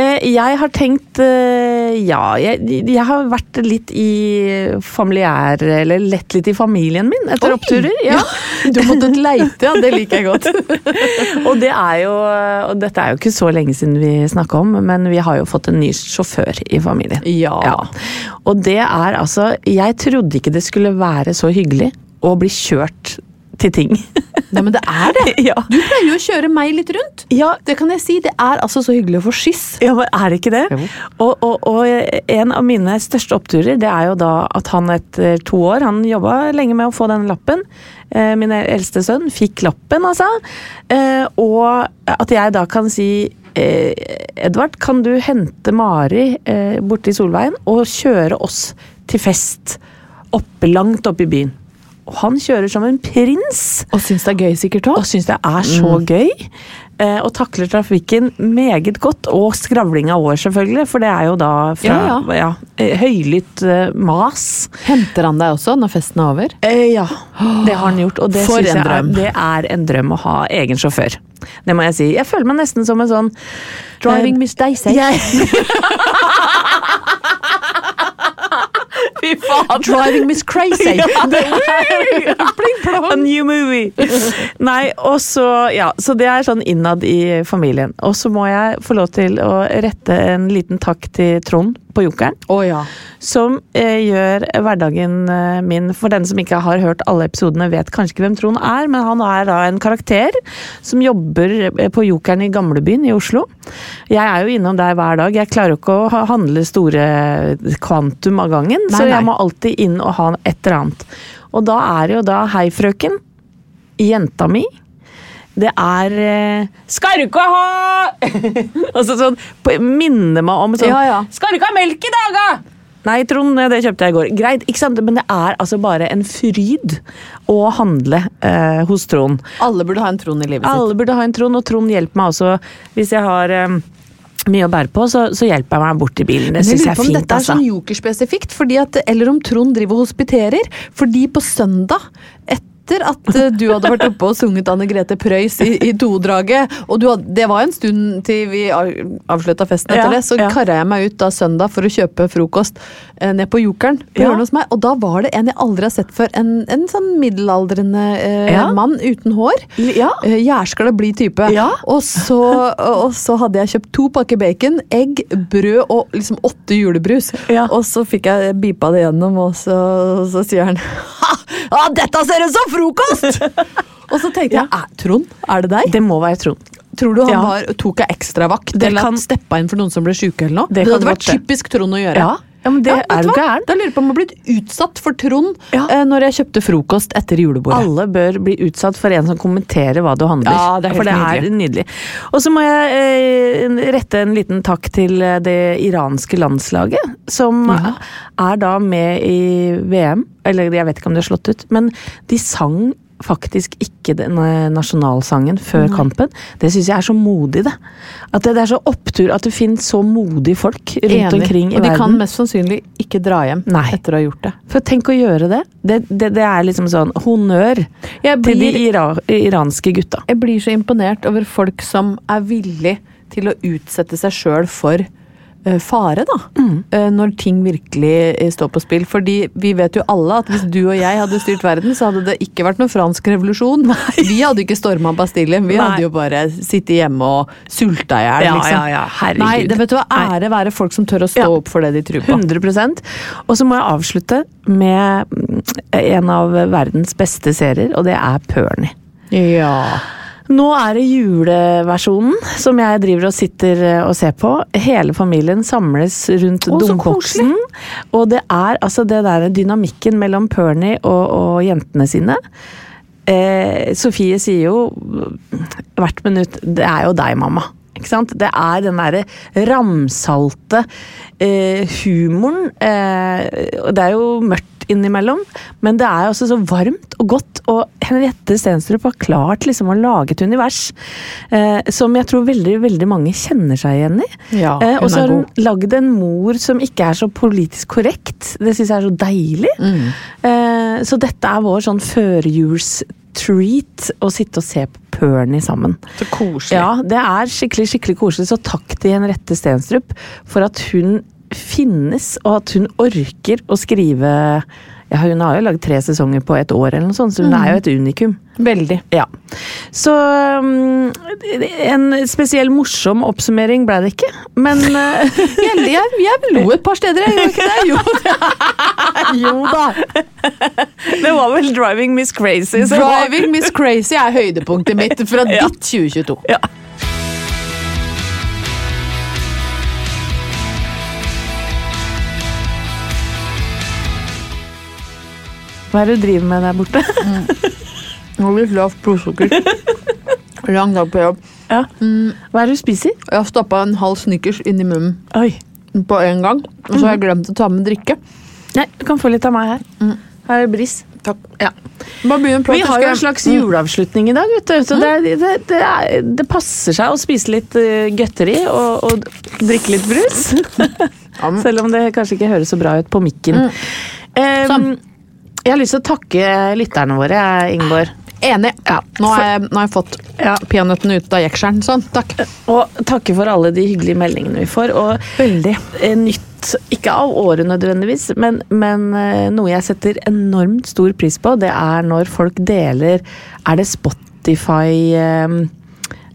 [SPEAKER 5] Eh, jeg har tenkt eh, Ja, jeg, jeg har vært litt i familiær Eller lett litt i familien min etter
[SPEAKER 6] Oi!
[SPEAKER 5] oppturer. Ja.
[SPEAKER 6] Du måtte leite, ja. Det liker jeg godt.
[SPEAKER 5] og det jo Og dette er jo ikke så lenge siden vi snakka om, men vi har jo fått en ny sjåfør i familien.
[SPEAKER 6] Ja.
[SPEAKER 5] Og det er altså Jeg trodde ikke det skulle være så hyggelig å bli kjørt til ting.
[SPEAKER 6] Nei, men det er det.
[SPEAKER 5] ja.
[SPEAKER 6] Du pleier jo å kjøre meg litt rundt.
[SPEAKER 5] ja,
[SPEAKER 6] Det kan jeg si. Det er altså så hyggelig å få skyss.
[SPEAKER 5] Ja, men er det ikke det? Og, og, og en av mine største oppturer, det er jo da at han etter to år Han jobba lenge med å få den lappen. Eh, Min eldste sønn fikk lappen, altså. Eh, Og at jeg da kan si eh, Edvard, kan du hente Mari eh, borte i Solveien og kjøre oss til fest oppe, langt oppe i byen? Og han kjører som en prins!
[SPEAKER 6] Og syns det er gøy sikkert òg.
[SPEAKER 5] og syns det er så gøy. eh, Og takler trafikken meget godt. Og skravlinga vår, selvfølgelig, for det er jo da fra
[SPEAKER 6] Ja,
[SPEAKER 5] ja, ja høylytt eh, mas.
[SPEAKER 6] Henter han deg også når festen er over?
[SPEAKER 5] Eh, ja, det har han gjort. Og det synes jeg er, det er en drøm å ha egen sjåfør. Det må jeg si. Jeg føler meg nesten som en sånn
[SPEAKER 6] Driving
[SPEAKER 5] eh,
[SPEAKER 6] Miss Daisy.
[SPEAKER 5] Fy faen!
[SPEAKER 6] Driving Miss Crazy.
[SPEAKER 5] Ja, A new movie! Nei, og så Ja, så det er sånn innad i familien. Og så må jeg få lov til å rette en liten takk til Trond på Jokeren.
[SPEAKER 6] Oh, ja.
[SPEAKER 5] Som eh, gjør hverdagen eh, min For den som ikke har hørt alle episodene, vet kanskje ikke hvem Trond er, men han er da en karakter som jobber eh, på Jokeren i Gamlebyen i Oslo. Jeg er jo innom der hver dag. Jeg klarer ikke å ha- handle store kvantum av gangen,
[SPEAKER 6] Nei,
[SPEAKER 5] så
[SPEAKER 6] nei.
[SPEAKER 5] jeg må alltid inn og ha et eller annet. Og da er det jo da Hei, frøken. Jenta mi. Det er eh, Skal du ikke ha Altså sånn Minner meg om sånn
[SPEAKER 6] Ja, ja.
[SPEAKER 5] Skal du ikke ha melk i dag, da? Nei, Trond, det kjøpte jeg i går. Greit, ikke sant? Men det er altså bare en fryd å handle eh, hos Trond.
[SPEAKER 6] Alle burde ha en Trond i livet sitt.
[SPEAKER 5] Alle burde ha en Trond, og Trond hjelper meg også hvis jeg har eh, mye å bære på, så, så hjelper jeg meg bort til bilen. Det syns jeg er
[SPEAKER 6] på om
[SPEAKER 5] fint,
[SPEAKER 6] dette er
[SPEAKER 5] altså.
[SPEAKER 6] sånn jokerspesifikt, at, eller om Trond driver og hospiterer. Fordi på søndag, etter at eh, du hadde vært oppe og sunget Anne Grete Preus i, i todraget, og du hadde, det var en stund til vi avslutta festen etter
[SPEAKER 5] Ja,
[SPEAKER 6] det, så
[SPEAKER 5] ja.
[SPEAKER 6] kara jeg meg ut da søndag for å kjøpe frokost eh, ned på Jokeren på
[SPEAKER 5] Ja.
[SPEAKER 6] hos meg, og da var det en jeg aldri har sett før. En, en sånn middelaldrende eh,
[SPEAKER 5] Ja.
[SPEAKER 6] mann uten hår.
[SPEAKER 5] Ja.
[SPEAKER 6] Eh, Jærskla blid type. Og, så, og så hadde jeg kjøpt to pakker bacon, egg, brød og liksom åtte julebrus. Og så fikk jeg bipa det gjennom, og så, så sier han Ha! Ja, dette ser ut som frokost! og så tenkte jeg, er, Trond, er det deg?
[SPEAKER 5] Det må være Trond.
[SPEAKER 6] Tror du han
[SPEAKER 5] Ja.
[SPEAKER 6] var, tok ei ekstravakt
[SPEAKER 5] Det
[SPEAKER 6] eller
[SPEAKER 5] kan-
[SPEAKER 6] steppa inn for noen som ble syke eller noe?
[SPEAKER 5] Det
[SPEAKER 6] Det, hadde vært typisk Trond å gjøre.
[SPEAKER 5] Ja, Ja, men det
[SPEAKER 6] ja,
[SPEAKER 5] er
[SPEAKER 6] du
[SPEAKER 5] gæren.
[SPEAKER 6] Da lurer jeg på om jeg har blitt utsatt for Trond
[SPEAKER 5] Ja.
[SPEAKER 6] eh, når jeg kjøpte frokost etter julebordet.
[SPEAKER 5] Alle bør bli utsatt for en som kommenterer hva du handler.
[SPEAKER 6] Ja, det er helt
[SPEAKER 5] for det
[SPEAKER 6] nydelig.
[SPEAKER 5] er nydelig. Og så må jeg eh, rette en liten takk til eh, det iranske landslaget, som
[SPEAKER 6] Ja.
[SPEAKER 5] er da med i VM. Eller jeg vet ikke om de har slått ut, men de sang faktisk ikke den eh, nasjonalsangen før kampen. Det syns jeg er så modig, det. At det, det er så opptur at det finnes så modige folk rundt
[SPEAKER 6] Enig.
[SPEAKER 5] omkring i verden.
[SPEAKER 6] Og de
[SPEAKER 5] verden.
[SPEAKER 6] kan mest sannsynlig ikke dra hjem
[SPEAKER 5] Nei.
[SPEAKER 6] etter å ha gjort det.
[SPEAKER 5] For tenk å gjøre det. Det, det, det er liksom sånn honnør til de ira iranske gutta.
[SPEAKER 6] jeg blir så imponert over folk som er villig til å utsette seg sjøl for fare, da. Mm. når ting virkelig eh, står på spill. Fordi vi vet jo alle at hvis du og jeg hadde styrt verden, så hadde det ikke vært noen fransk revolusjon. Vi hadde ikke storma Bastille, vi
[SPEAKER 5] Nei.
[SPEAKER 6] hadde jo bare sittet hjemme og sulta i hjel,
[SPEAKER 5] Ja,
[SPEAKER 6] liksom.
[SPEAKER 5] ja, ja, herregud.
[SPEAKER 6] Nei, det vet du hva, ære være folk som tør å stå
[SPEAKER 5] Ja.
[SPEAKER 6] opp for det de tror på.
[SPEAKER 5] 100 Og så må jeg avslutte med en av verdens beste serier, og det er Pernie.
[SPEAKER 6] Ja.
[SPEAKER 5] Nå er det juleversjonen som jeg driver og sitter eh, og ser på. Hele familien samles rundt domboksen. Og det er altså det der dynamikken mellom Pernie og, og jentene sine. Eh, Sofie sier jo hvert minutt 'det er jo deg, mamma'. Ikke sant? Det er den derre ramsalte eh, humoren. Eh, det er jo mørkt innimellom, men det er også så varmt og godt. Og Henriette Stenstrup har klart liksom å lage et univers eh, som jeg tror veldig veldig mange kjenner seg igjen i.
[SPEAKER 6] Ja,
[SPEAKER 5] eh, og så har hun lagd en mor som ikke er så politisk korrekt. Det syns jeg er så deilig.
[SPEAKER 6] Mm.
[SPEAKER 5] Eh, så dette er vår sånn førjulstreat å sitte og se på Pernie sammen.
[SPEAKER 6] Så koselig.
[SPEAKER 5] Ja, det er skikkelig skikkelig koselig, så takk til Henriette Stenstrup for at hun finnes, og at hun orker å skrive ja, Hun har jo lagd tre sesonger på et år, eller noe sånt, så hun er jo et unikum.
[SPEAKER 6] Veldig.
[SPEAKER 5] Ja. Så um, En spesiell morsom oppsummering ble det ikke, men uh,
[SPEAKER 6] Jeg, jeg, jeg lo et par steder, jeg gjorde ikke det? Jo, det. jo da.
[SPEAKER 5] det var vel 'Driving Miss Crazy'.
[SPEAKER 6] Driving Miss Crazy er høydepunktet mitt fra ditt 2022.
[SPEAKER 5] Ja. Hva er det du driver med der borte?
[SPEAKER 6] Jeg har litt lavt blodsukker. Lang dag på jobb.
[SPEAKER 5] Ja. Hva er det du spiser?
[SPEAKER 6] Jeg har stappa en halv Snickers inn i munnen
[SPEAKER 5] Oi.
[SPEAKER 6] på en gang. Og så har jeg glemt å ta med drikke.
[SPEAKER 5] Nei, du kan få litt av meg her. Her er bris.
[SPEAKER 6] Takk.
[SPEAKER 5] Ja.
[SPEAKER 6] Bare begynn en prat,
[SPEAKER 5] Vi har jo en slags juleavslutning i dag, vet du. Så det, det, det, er, det passer seg å spise litt uh, godteri og, og drikke litt brus. Selv om det kanskje ikke høres så bra ut på mikken. Mm.
[SPEAKER 6] Sånn.
[SPEAKER 5] Jeg har lyst til å takke lytterne våre, Ingeborg.
[SPEAKER 6] Enig.
[SPEAKER 5] Ja,
[SPEAKER 6] Nå har jeg, nå har jeg fått
[SPEAKER 5] Ja.
[SPEAKER 6] peanøttene ut av jekselen. Sånn, takk.
[SPEAKER 5] Og takke for alle de hyggelige meldingene vi får. Og
[SPEAKER 6] Veldig.
[SPEAKER 5] eh, nytt, ikke av året nødvendigvis, men, men eh, noe jeg setter enormt stor pris på, det er når folk deler Er det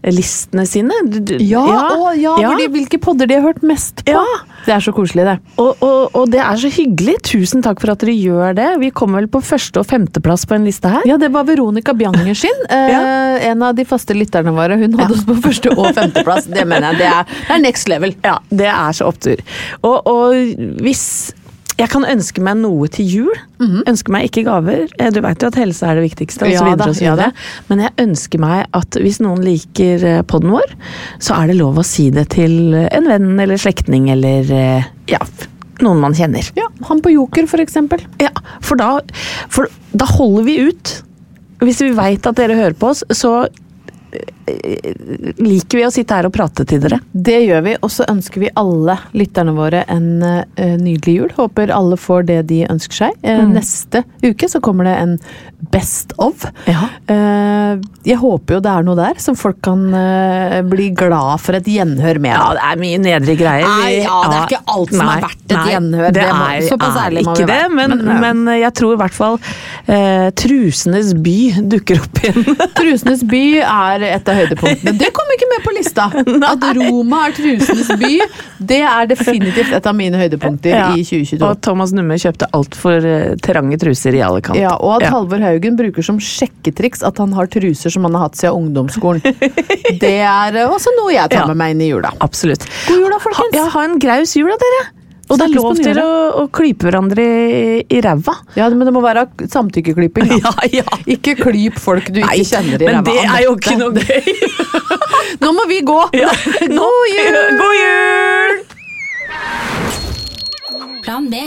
[SPEAKER 5] Spotify-listene sine? Du-
[SPEAKER 6] Ja, Å, ja,
[SPEAKER 5] Ja.
[SPEAKER 6] Fordi, hvilke podder de har hørt mest på.
[SPEAKER 5] Ja.
[SPEAKER 6] Det er så koselig, det.
[SPEAKER 5] Og, og, og det er så hyggelig. Tusen takk for at dere gjør det. Vi kommer vel på første- og femteplass på en liste her.
[SPEAKER 6] Ja, det var Veronica Bjanger sin. Eh, En av de faste lytterne våre. Hun hadde oss på første- og femteplass. Det mener jeg. Det er, det er next level.
[SPEAKER 5] Ja, det er så opptur. Og, og hvis jeg kan ønske meg noe til jul. Ønske meg ikke gaver. Eh, Du vet jo at helse er det viktigste. Og så videre, og så
[SPEAKER 6] ja
[SPEAKER 5] videre. Men jeg ønsker meg at hvis noen liker poden podden vår, så er det lov å si det til en venn eller slektning eller eh, ja, noen man kjenner.
[SPEAKER 6] Ja, Han på Joker, for eksempel.
[SPEAKER 5] Ja, for da, for da holder vi ut. Hvis vi veit at dere hører på oss, så eh, liker vi å sitte her og prate til dere.
[SPEAKER 6] Det gjør vi, og så ønsker vi alle lytterne våre en eh, nydelig jul. Håper alle får det de ønsker seg. Mm. Neste uke så kommer det en Best of.
[SPEAKER 5] Ja.
[SPEAKER 6] Eh, jeg håper jo det er noe der som folk kan eh, bli glad for et gjenhør med.
[SPEAKER 5] Ja, det er mye nedre greier.
[SPEAKER 6] Nei, ja, det er ikke alt som er verdt et gjenhør.
[SPEAKER 5] Det,
[SPEAKER 6] Det må-
[SPEAKER 5] er,
[SPEAKER 6] såpass ærlig må
[SPEAKER 5] ikke
[SPEAKER 6] vi
[SPEAKER 5] det,
[SPEAKER 6] være.
[SPEAKER 5] men,
[SPEAKER 6] Men,
[SPEAKER 5] men,
[SPEAKER 6] ja.
[SPEAKER 5] jeg tror i hvert fall eh, Trusenes by dukker opp igjen.
[SPEAKER 6] Trusenes by er et av høydepunktene. Det kom ikke med på lista! At Roma er trusenes by, det er definitivt et av mine høydepunkter
[SPEAKER 5] Ja.
[SPEAKER 6] i 2022.
[SPEAKER 5] Og Thomas Numme kjøpte altfor uh, trange truser i alle kanter.
[SPEAKER 6] Ja, og at
[SPEAKER 5] Ja.
[SPEAKER 6] Halvor Haugen bruker som sjekketriks at han har truser som han har hatt siden ungdomsskolen. Det er eh, også noe jeg tar med meg inn i jula.
[SPEAKER 5] Absolutt.
[SPEAKER 6] God jul da,
[SPEAKER 5] Ha,
[SPEAKER 6] folkens!
[SPEAKER 5] ja, ha en graus jul da, dere! Og det er lov til å, å klype hverandre i, i ræva.
[SPEAKER 6] Ja, men det må være samtykkeklyping.
[SPEAKER 5] Ja, ja.
[SPEAKER 6] Ikke klyp folk du ikke kjenner i
[SPEAKER 5] Men
[SPEAKER 6] ræva.
[SPEAKER 5] det er jo ikke noe gøy.
[SPEAKER 6] Nå må vi gå! God jul!
[SPEAKER 5] God jul!
[SPEAKER 7] Plan B.